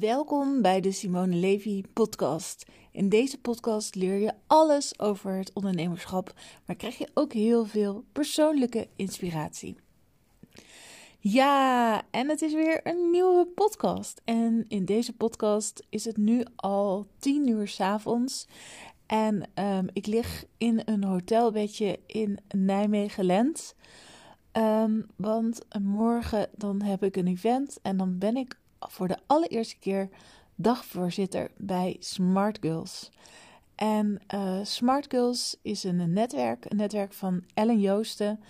Welkom bij de Simone Levy podcast. In deze podcast leer je alles over het ondernemerschap, maar krijg je ook heel veel persoonlijke inspiratie. Ja, en het is weer een nieuwe podcast. En in deze podcast is het nu al tien uur s avonds. En um, ik lig in een hotelbedje in Nijmegen-Lent. Um, want morgen dan heb ik een event en dan ben ik voor de allereerste keer dagvoorzitter bij Smart Girls. En uh, Smart Girls is een netwerk, een netwerk van Ellen Joosten.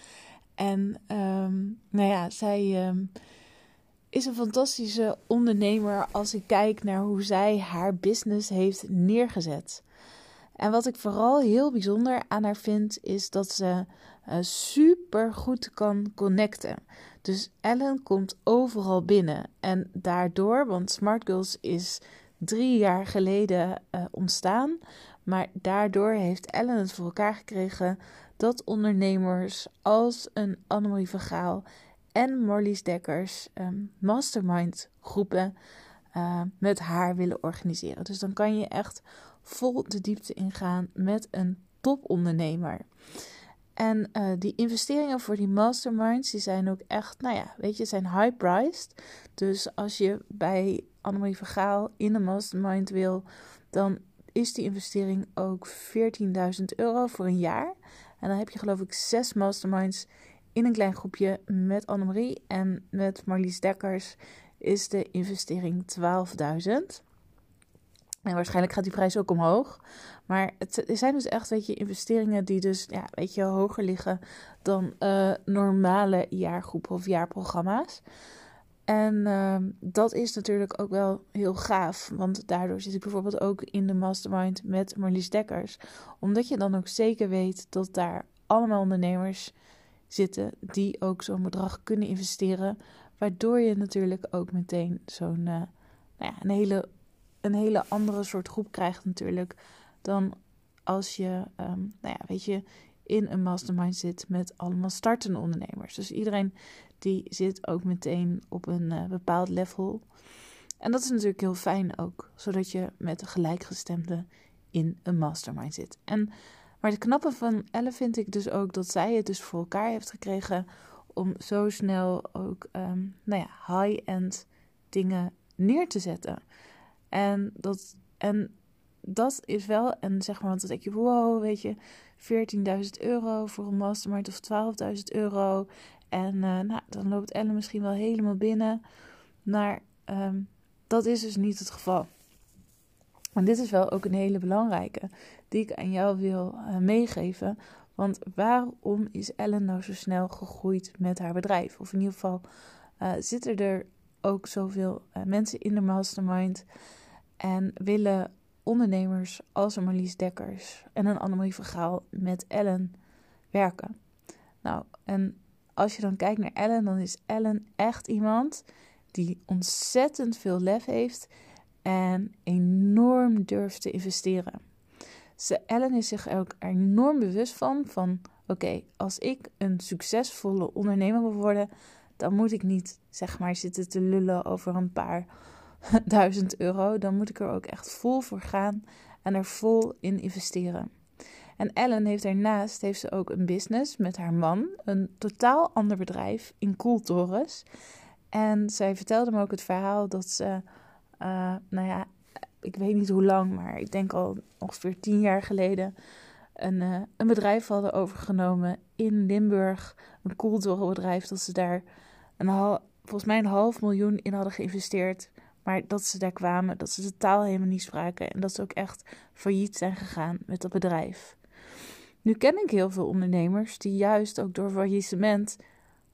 En um, nou ja, zij um, is een fantastische ondernemer als ik kijk naar hoe zij haar business heeft neergezet. En wat ik vooral heel bijzonder aan haar vind, is dat ze uh, super goed kan connecten. Dus Ellen komt overal binnen. En daardoor, want Smart Girls is drie jaar geleden uh, ontstaan. Maar daardoor heeft Ellen het voor elkaar gekregen dat ondernemers als een Annemarie Vergaal en Marlies Dekkers um, mastermind groepen uh, met haar willen organiseren. Dus dan kan je echt vol de diepte ingaan met een topondernemer. En uh, die investeringen voor die masterminds, die zijn ook echt, nou ja, weet je, zijn high-priced. Dus als je bij Annemarie Vergaal in een mastermind wil, dan is die investering ook 14.000 euro voor een jaar. En dan heb je geloof ik zes masterminds in een klein groepje met Annemarie. En met Marlies Dekkers is de investering 12.000. En waarschijnlijk gaat die prijs ook omhoog. Maar het zijn dus echt, weet je, investeringen die dus, ja, weet je, hoger liggen dan uh, normale jaargroepen of jaarprogramma's. En uh, dat is natuurlijk ook wel heel gaaf. Want daardoor zit ik bijvoorbeeld ook in de mastermind met Marlies Dekkers. Omdat je dan ook zeker weet dat daar allemaal ondernemers zitten die ook zo'n bedrag kunnen investeren. Waardoor je natuurlijk ook meteen zo'n uh, nou ja, een hele een hele andere soort groep krijgt natuurlijk dan als je, um, nou ja, weet je, in een mastermind zit met allemaal startende ondernemers. Dus iedereen die zit ook meteen op een uh, bepaald level. En dat is natuurlijk heel fijn ook, zodat je met de gelijkgestemde in een mastermind zit. En maar het knappe van Elle vind ik dus ook dat zij het dus voor elkaar heeft gekregen om zo snel ook, um, nou ja, high-end dingen neer te zetten. En dat, en dat is wel, en zeg maar, want dan denk je, wow, weet je, 14.000 euro voor een mastermind of 12.000 euro. En uh, nou, dan loopt Ellen misschien wel helemaal binnen. Maar um, dat is dus niet het geval. En dit is wel ook een hele belangrijke die ik aan jou wil uh, meegeven. Want waarom is Ellen nou zo snel gegroeid met haar bedrijf? Of in ieder geval uh, zitten er ook zoveel mensen in de mastermind en willen ondernemers als Marlies Dekkers en een Annemarie Vergaal met Ellen werken. Nou, en als je dan kijkt naar Ellen, dan is Ellen echt iemand die ontzettend veel lef heeft en enorm durft te investeren. Ze, Ellen is zich ook enorm bewust van, van oké, als ik een succesvolle ondernemer wil worden, dan moet ik niet zeg maar zitten te lullen over een paar 1000 euro, dan moet ik er ook echt vol voor gaan en er vol in investeren. En Ellen heeft daarnaast heeft ze ook een business met haar man, een totaal ander bedrijf in Cooltorens. En zij vertelde me ook het verhaal dat ze, uh, nou ja, ik weet niet hoe lang, maar ik denk al ongeveer tien jaar geleden, een, uh, een bedrijf hadden overgenomen in Limburg. Een Cooltorenbedrijf, dat ze daar een volgens mij een half miljoen in hadden geïnvesteerd. Maar dat ze daar kwamen, dat ze de taal helemaal niet spraken en dat ze ook echt failliet zijn gegaan met dat bedrijf. Nu ken ik heel veel ondernemers die juist ook door faillissement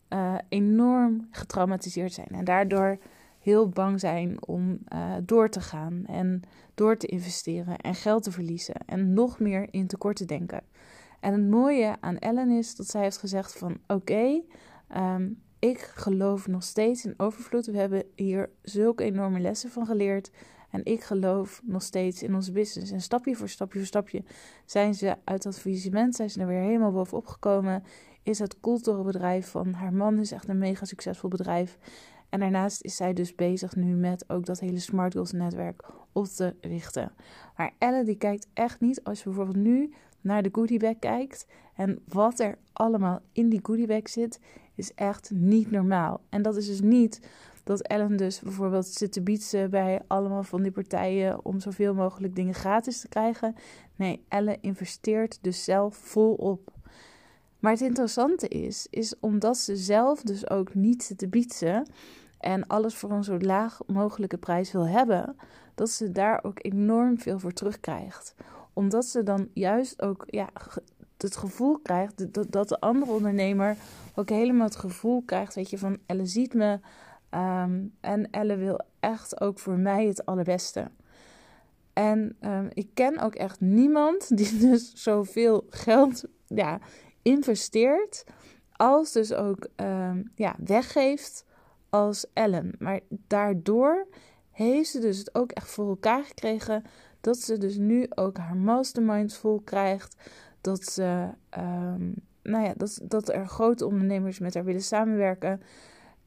uh, enorm getraumatiseerd zijn en daardoor heel bang zijn om uh, door te gaan en door te investeren en geld te verliezen en nog meer in tekort te denken. En het mooie aan Ellen is dat zij heeft gezegd van oké, um, ik geloof nog steeds in overvloed. We hebben hier zulke enorme lessen van geleerd. En ik geloof nog steeds in onze business. En stapje voor stapje voor stapje zijn ze uit dat faillissement, zijn ze er weer helemaal bovenop gekomen. Is het bedrijf van haar man is echt een mega succesvol bedrijf. En daarnaast is zij dus bezig nu met ook dat hele Smart Goals netwerk op te richten. Maar Ellen die kijkt echt niet, als je bijvoorbeeld nu naar de goodiebag kijkt en wat er allemaal in die goodiebag zit, is echt niet normaal. En dat is dus niet dat Ellen dus bijvoorbeeld zit te bietsen bij allemaal van die partijen om zoveel mogelijk dingen gratis te krijgen. Nee, Ellen investeert dus zelf volop. Maar het interessante is, is omdat ze zelf dus ook niet zit te bietsen en alles voor een zo laag mogelijke prijs wil hebben, dat ze daar ook enorm veel voor terugkrijgt. Omdat ze dan juist ook ja, het gevoel krijgt dat, dat de andere ondernemer ook helemaal het gevoel krijgt, weet je, van Elle ziet me ehm, en Elle wil echt ook voor mij het allerbeste. En um, ik ken ook echt niemand die dus zoveel geld ja, investeert, als dus ook um, ja, weggeeft als Ellen. Maar daardoor heeft ze dus het ook echt voor elkaar gekregen dat ze dus nu ook haar mastermind vol krijgt. Dat, ze, um, nou ja, dat, dat er grote ondernemers met haar willen samenwerken.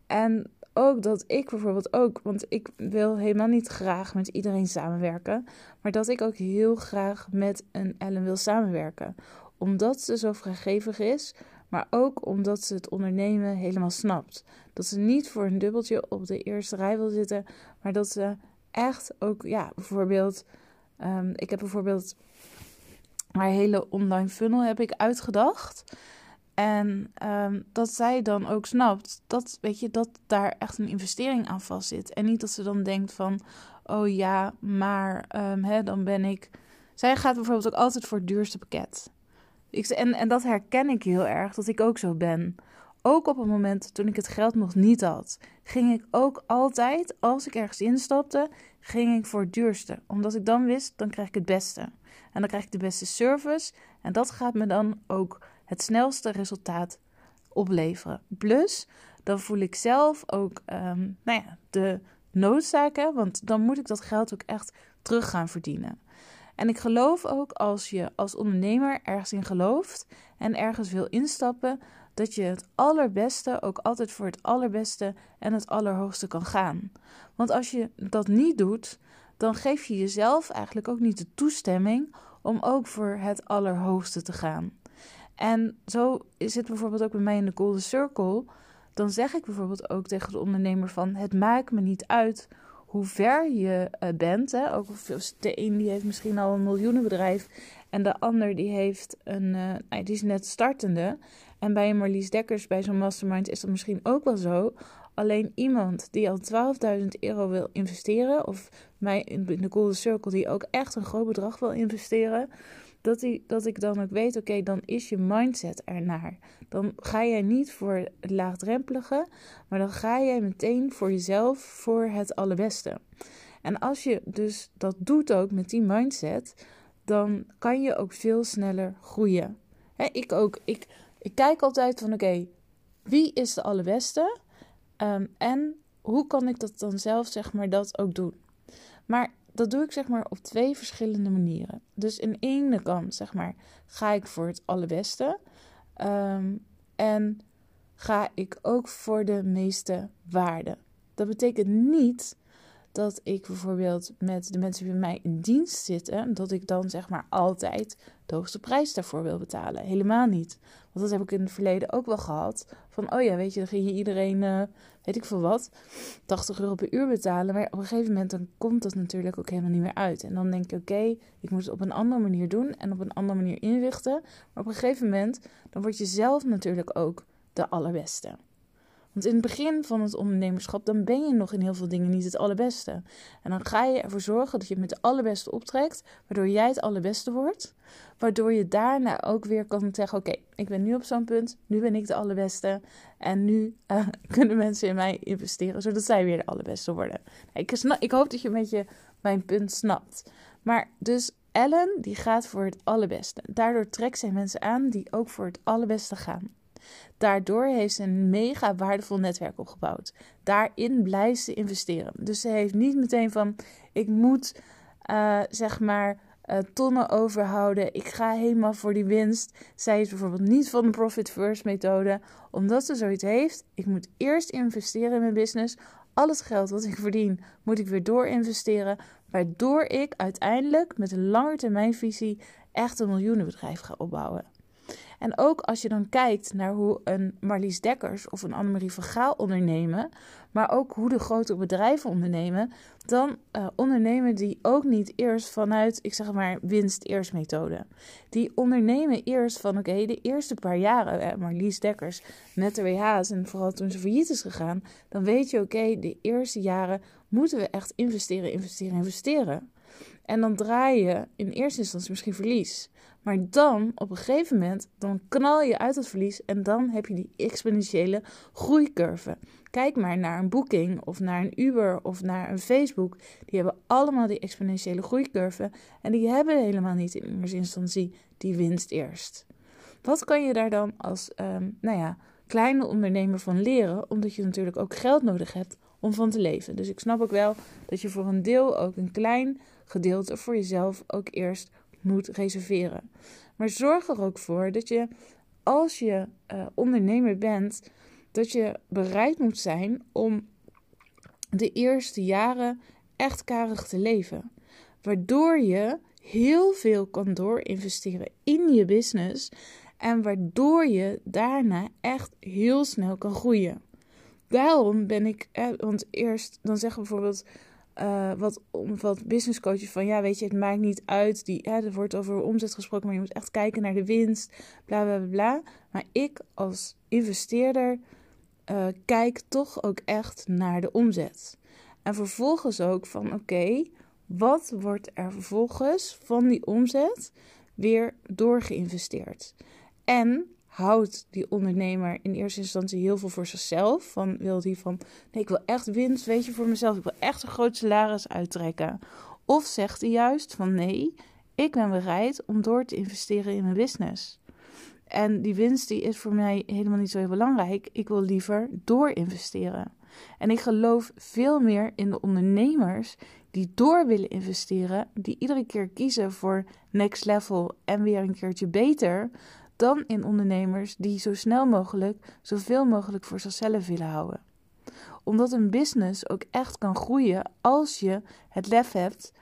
En ook dat ik bijvoorbeeld ook, want ik wil helemaal niet graag met iedereen samenwerken, maar dat ik ook heel graag met een Ellen wil samenwerken. Omdat ze zo vrijgevig is, maar ook omdat ze het ondernemen helemaal snapt. Dat ze niet voor een dubbeltje op de eerste rij wil zitten, maar dat ze echt ook, ja, bijvoorbeeld, um, ik heb bijvoorbeeld haar hele online funnel heb ik uitgedacht. En um, dat zij dan ook snapt dat, weet je, dat daar echt een investering aan vast zit. En niet dat ze dan denkt van, oh ja, maar um, hè, dan ben ik. Zij gaat bijvoorbeeld ook altijd voor het duurste pakket. Ik, en, en dat herken ik heel erg, dat ik ook zo ben. Ook op het moment toen ik het geld nog niet had, ging ik ook altijd, als ik ergens instapte, ging ik voor het duurste. Omdat ik dan wist, dan krijg ik het beste. En dan krijg ik de beste service. En dat gaat me dan ook het snelste resultaat opleveren. Plus, dan voel ik zelf ook um, nou ja, de noodzaken, want dan moet ik dat geld ook echt terug gaan verdienen. En ik geloof ook als je als ondernemer ergens in gelooft en ergens wil instappen, dat je het allerbeste ook altijd voor het allerbeste en het allerhoogste kan gaan. Want als je dat niet doet, dan geef je jezelf eigenlijk ook niet de toestemming om ook voor het allerhoogste te gaan. En zo is het bijvoorbeeld ook bij mij in de Golden Circle. Dan zeg ik bijvoorbeeld ook tegen de ondernemer van het maakt me niet uit hoe ver je uh, bent. Hè? Ook de een die heeft misschien al een miljoenenbedrijf en de ander die heeft een, uh, die is net startende. En bij een Marlies Dekkers, bij zo'n mastermind, is dat misschien ook wel zo. Alleen iemand die al 12.000 euro wil investeren, of mij in de Golden Circle die ook echt een groot bedrag wil investeren, dat, dat ik dan ook weet, oké, dan is je mindset ernaar. Dan ga jij niet voor het laagdrempelige, maar dan ga jij meteen voor jezelf voor het allerbeste. En als je dus dat doet ook met die mindset, dan kan je ook veel sneller groeien. ik ook. Ik, ik kijk altijd van oké, wie is de allerbeste? Um, en hoe kan ik dat dan zelf, zeg maar, dat ook doen? Maar dat doe ik zeg maar op twee verschillende manieren. Dus in ene kant zeg maar ga ik voor het allerbeste. Um, en ga ik ook voor de meeste waarde. Dat betekent niet dat ik bijvoorbeeld met de mensen die bij mij in dienst zitten, dat ik dan zeg maar altijd de hoogste prijs daarvoor wil betalen. Helemaal niet. Want dat heb ik in het verleden ook wel gehad. Van, oh ja, weet je, dan ging je iedereen, uh, weet ik veel wat, 80 euro per uur betalen. Maar op een gegeven moment dan komt dat natuurlijk ook helemaal niet meer uit. En dan denk je, oké, ik moet het op een andere manier doen en op een andere manier inrichten. Maar op een gegeven moment, dan word je zelf natuurlijk ook de allerbeste. Want in het begin van het ondernemerschap, dan ben je nog in heel veel dingen niet het allerbeste. En dan ga je ervoor zorgen dat je met de allerbeste optrekt, waardoor jij het allerbeste wordt. Waardoor je daarna ook weer kan zeggen: Oké, ik ben nu op zo'n punt, nu ben ik de allerbeste. En nu uh, kunnen mensen in mij investeren, zodat zij weer de allerbeste worden. Ik, snap, ik hoop dat je een beetje mijn punt snapt. Maar dus Ellen, die gaat voor het allerbeste. Daardoor trekt zij mensen aan die ook voor het allerbeste gaan. Daardoor heeft ze een mega waardevol netwerk opgebouwd. Daarin blijft ze investeren. Dus ze heeft niet meteen van: ik moet uh, zeg maar uh, tonnen overhouden. Ik ga helemaal voor die winst. Zij is bijvoorbeeld niet van de profit first methode, omdat ze zoiets heeft. Ik moet eerst investeren in mijn business. Al het geld wat ik verdien, moet ik weer doorinvesteren. Waardoor ik uiteindelijk met een langetermijnvisie echt een miljoenenbedrijf ga opbouwen. En ook als je dan kijkt naar hoe een Marlies Dekkers of een Annemarie van Gaal ondernemen, maar ook hoe de grote bedrijven ondernemen, dan uh, ondernemen die ook niet eerst vanuit, ik zeg maar, winst eerst methode. Die ondernemen eerst van, oké, de eerste paar jaren, eh, Marlies Dekkers met de WH's en vooral toen ze failliet is gegaan, dan weet je, oké, de eerste jaren moeten we echt investeren, investeren, investeren. En dan draai je in eerste instantie misschien verlies. Maar dan, op een gegeven moment, dan knal je uit het verlies en dan heb je die exponentiële groeicurve. Kijk maar naar een Booking of naar een Uber of naar een Facebook. Die hebben allemaal die exponentiële groeicurve en die hebben helemaal niet in eerste instantie die winst eerst. Wat kan je daar dan als, um, nou ja, kleine ondernemer van leren? Omdat je natuurlijk ook geld nodig hebt om van te leven. Dus ik snap ook wel dat je voor een deel ook een klein gedeelte voor jezelf ook eerst moet reserveren. Maar zorg er ook voor dat je, als je uh, ondernemer bent, dat je bereid moet zijn om de eerste jaren echt karig te leven. Waardoor je heel veel kan doorinvesteren in je business en waardoor je daarna echt heel snel kan groeien. Daarom ben ik, eh, want eerst dan zeggen bijvoorbeeld uh, wat, wat business coaches van ja, weet je, het maakt niet uit. Die, hè, er wordt over omzet gesproken, maar je moet echt kijken naar de winst. Bla bla bla. Maar ik als investeerder uh, kijk toch ook echt naar de omzet. En vervolgens ook van oké, wat wordt er vervolgens van die omzet weer doorgeïnvesteerd? En houdt die ondernemer in eerste instantie heel veel voor zichzelf. Van wil hij van nee, ik wil echt winst, weet je, voor mezelf. Ik wil echt een groot salaris uittrekken. Of zegt hij juist van nee, ik ben bereid om door te investeren in mijn business. En die winst die is voor mij helemaal niet zo heel belangrijk. Ik wil liever doorinvesteren. En ik geloof veel meer in de ondernemers die door willen investeren, die iedere keer kiezen voor next level en weer een keertje beter, dan in ondernemers die zo snel mogelijk zoveel mogelijk voor zichzelf willen houden. Omdat een business ook echt kan groeien als je het lef hebt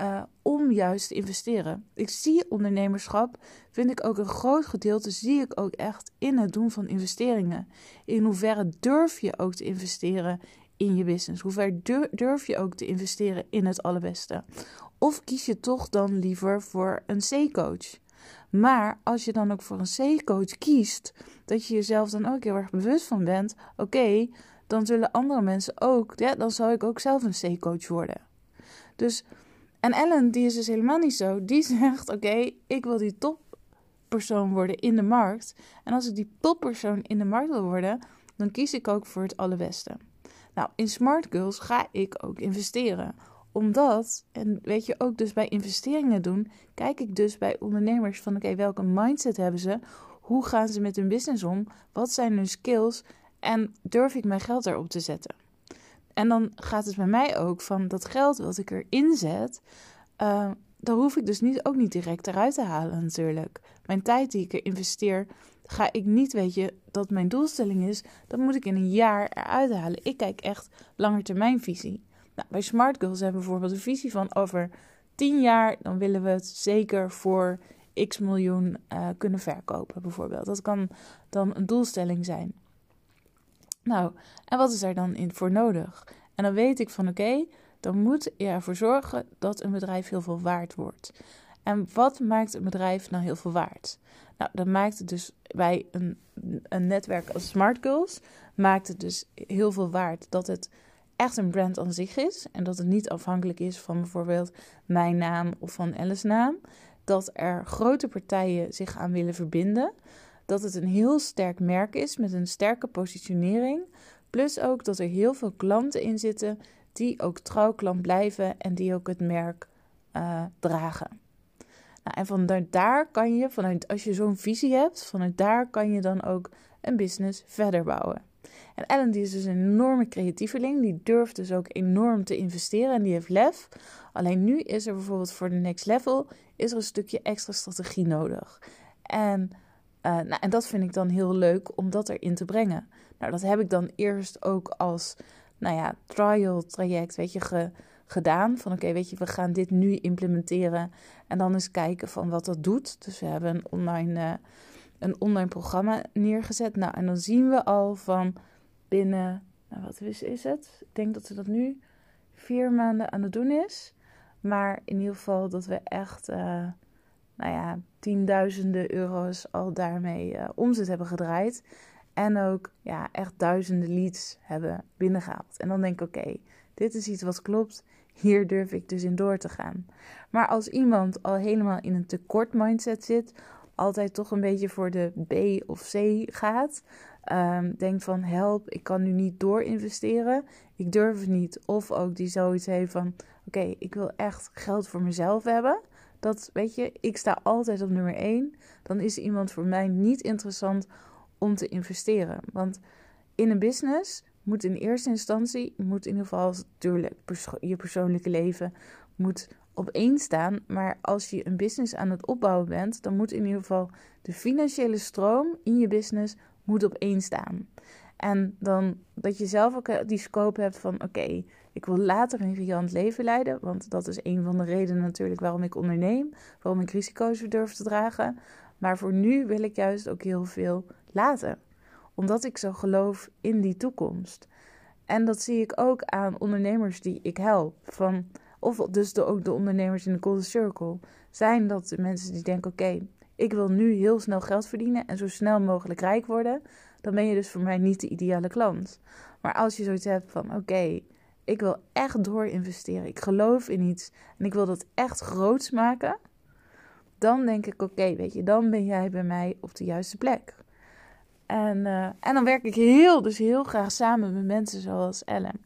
uh, om juist te investeren. Ik zie ondernemerschap, vind ik ook een groot gedeelte, zie ik ook echt in het doen van investeringen. In hoeverre durf je ook te investeren in je business? Hoe ver durf je ook te investeren in het allerbeste? Of kies je toch dan liever voor een C-coach? Maar als je dan ook voor een C-coach kiest, dat je jezelf dan ook heel erg bewust van bent, oké, dan zullen andere mensen ook, ja, dan zou ik ook zelf een C-coach worden. Dus, en Ellen, die is dus helemaal niet zo. Die zegt, oké, ik wil die toppersoon worden in de markt. En als ik die toppersoon in de markt wil worden, dan kies ik ook voor het allerbeste. Nou, in Smart Girls ga ik ook investeren omdat, en weet je ook dus bij investeringen doen, kijk ik dus bij ondernemers van oké, welke mindset hebben ze? Hoe gaan ze met hun business om? Wat zijn hun skills? En durf ik mijn geld erop te zetten? En dan gaat het bij mij ook van dat geld wat ik erin zet, uh, hoef ik dus niet, ook niet direct eruit te halen natuurlijk. Mijn tijd die ik er investeer, ga ik niet, weet je, dat mijn doelstelling is, dat moet ik in een jaar eruit halen. Ik kijk echt langetermijnvisie. Nou, bij Smart Girls hebben we bijvoorbeeld een visie van over 10 jaar, dan willen we het zeker voor x miljoen uh, kunnen verkopen, bijvoorbeeld. Dat kan dan een doelstelling zijn. Nou, en wat is er dan in voor nodig? En dan weet ik van oké, dan moet je ervoor zorgen dat een bedrijf heel veel waard wordt. En wat maakt een bedrijf nou heel veel waard? Nou, dat maakt het dus bij een, een netwerk als Smart Girls, maakt het dus heel veel waard dat het echt een brand aan zich is. En dat het niet afhankelijk is van bijvoorbeeld mijn naam of van Alice's naam. Dat er grote partijen zich aan willen verbinden. Dat het een heel sterk merk is met een sterke positionering. Plus ook dat er heel veel klanten in zitten die ook trouw klant blijven en die ook het merk uh, dragen. Nou, en vanuit daar kan je, vanuit als je zo'n visie hebt, vanuit daar kan je dan ook een business verder bouwen. En Ellen die is dus een enorme creatieveling. Die durft dus ook enorm te investeren en die heeft lef. Alleen nu is er bijvoorbeeld voor de next level is er een stukje extra strategie nodig. En, uh, nou, en dat vind ik dan heel leuk om dat erin te brengen. Nou, dat heb ik dan eerst ook als nou ja, trial traject, weet je, gedaan. Van oké, weet je, we gaan dit nu implementeren. En dan eens kijken van wat dat doet. Dus we hebben een online, uh, een online programma neergezet. Nou, en dan zien we al van binnen, nou, wat is, is het? Ik denk dat ze dat nu vier maanden aan het doen is. Maar in ieder geval dat we echt, uh, nou ja, tienduizenden euro's al daarmee uh, omzet hebben gedraaid. En ook ja, echt duizenden leads hebben binnengehaald. En dan denk ik, oké, dit is iets wat klopt. Hier durf ik dus in door te gaan. Maar als iemand al helemaal in een tekort mindset zit, altijd toch een beetje voor de B of C gaat, um, denkt van help, ik kan nu niet door investeren, ik durf het niet. Of ook die zoiets heeft van oké, ik wil echt geld voor mezelf hebben. Dat weet je, ik sta altijd op nummer 1. Dan is iemand voor mij niet interessant om te investeren. Want in een business moet in eerste instantie, moet in ieder geval natuurlijk je persoonlijke leven moet op één staan. Maar als je een business aan het opbouwen bent, dan moet in ieder geval de financiële stroom in je business moet op één staan. En dan dat je zelf ook die scope hebt van oké, ik wil later een riant leven leiden. Want dat is een van de redenen natuurlijk waarom ik onderneem. Waarom ik risico's durf te dragen. Maar voor nu wil ik juist ook heel veel laten. Omdat ik zo geloof in die toekomst. En dat zie ik ook aan ondernemers die ik help. Van, of dus de, ook de ondernemers in de Golden Circle. Zijn dat de mensen die denken: oké, ik wil nu heel snel geld verdienen en zo snel mogelijk rijk worden. Dan ben je dus voor mij niet de ideale klant. Maar als je zoiets hebt van: oké, ik wil echt door investeren. Ik geloof in iets en ik wil dat echt groots maken. Dan denk ik: oké, weet je, dan ben jij bij mij op de juiste plek. En, uh, en dan werk ik heel, dus heel graag samen met mensen zoals Ellen.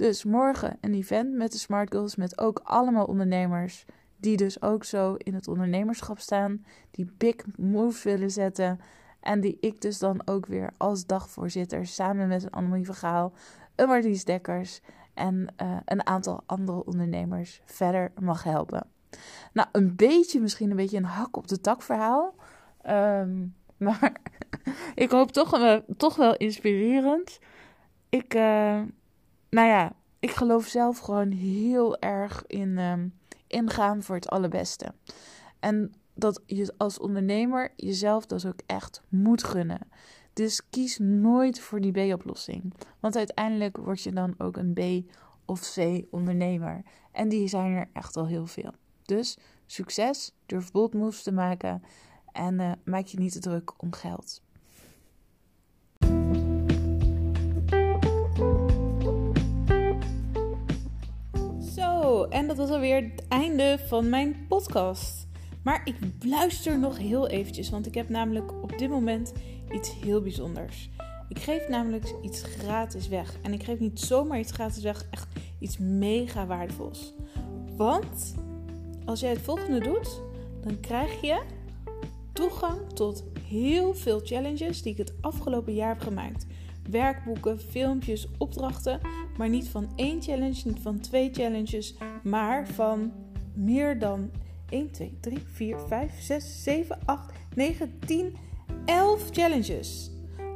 Dus morgen een event met de Smart Girls, met ook allemaal ondernemers die dus ook zo in het ondernemerschap staan, die big moves willen zetten en die ik dus dan ook weer als dagvoorzitter samen met een Annemie Vergaal, een Marlies Dekkers en uh, een aantal andere ondernemers verder mag helpen. Nou, een beetje, misschien een beetje een hak op de tak verhaal. Um, maar ik hoop toch, uh, toch wel inspirerend. Ik, uh, nou ja, ik geloof zelf gewoon heel erg in um, ingaan voor het allerbeste. En dat je als ondernemer jezelf dat ook echt moet gunnen. Dus kies nooit voor die B-oplossing. Want uiteindelijk word je dan ook een B of C ondernemer. En die zijn er echt al heel veel. Dus succes, durf bold moves te maken en uh, maak je niet te druk om geld. Zo, en dat was alweer het einde van mijn podcast. Maar ik luister nog heel eventjes, want ik heb namelijk op dit moment iets heel bijzonders. Ik geef namelijk iets gratis weg. En ik geef niet zomaar iets gratis weg, echt iets mega waardevols. Want als jij het volgende doet, dan krijg je toegang tot heel veel challenges die ik het afgelopen jaar heb gemaakt. Werkboeken, filmpjes, opdrachten, maar niet van één challenge, niet van twee challenges, maar van meer dan 1, 2, 3, 4, 5, 6, 7, 8, 9, 10, 11 challenges.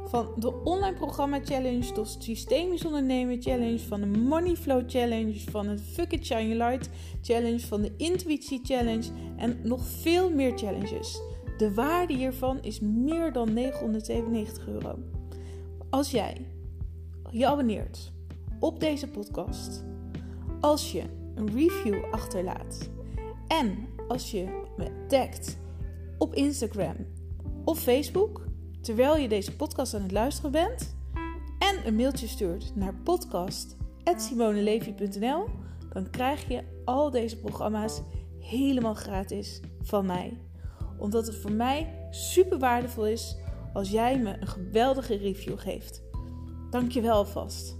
Van de online programma challenge tot systemisch ondernemen challenge, van de money flow challenge, van het fuck it shine light challenge, van de intuïtie challenge en nog veel meer challenges. De waarde hiervan is meer dan 997 euro. Als jij je abonneert op deze podcast, als je een review achterlaat en als je me tagt op Instagram of Facebook terwijl je deze podcast aan het luisteren bent en een mailtje stuurt naar podcast@simonelevi.nl, dan krijg je al deze programma's helemaal gratis van mij. Omdat het voor mij super waardevol is als jij me een geweldige review geeft. Dank je wel alvast.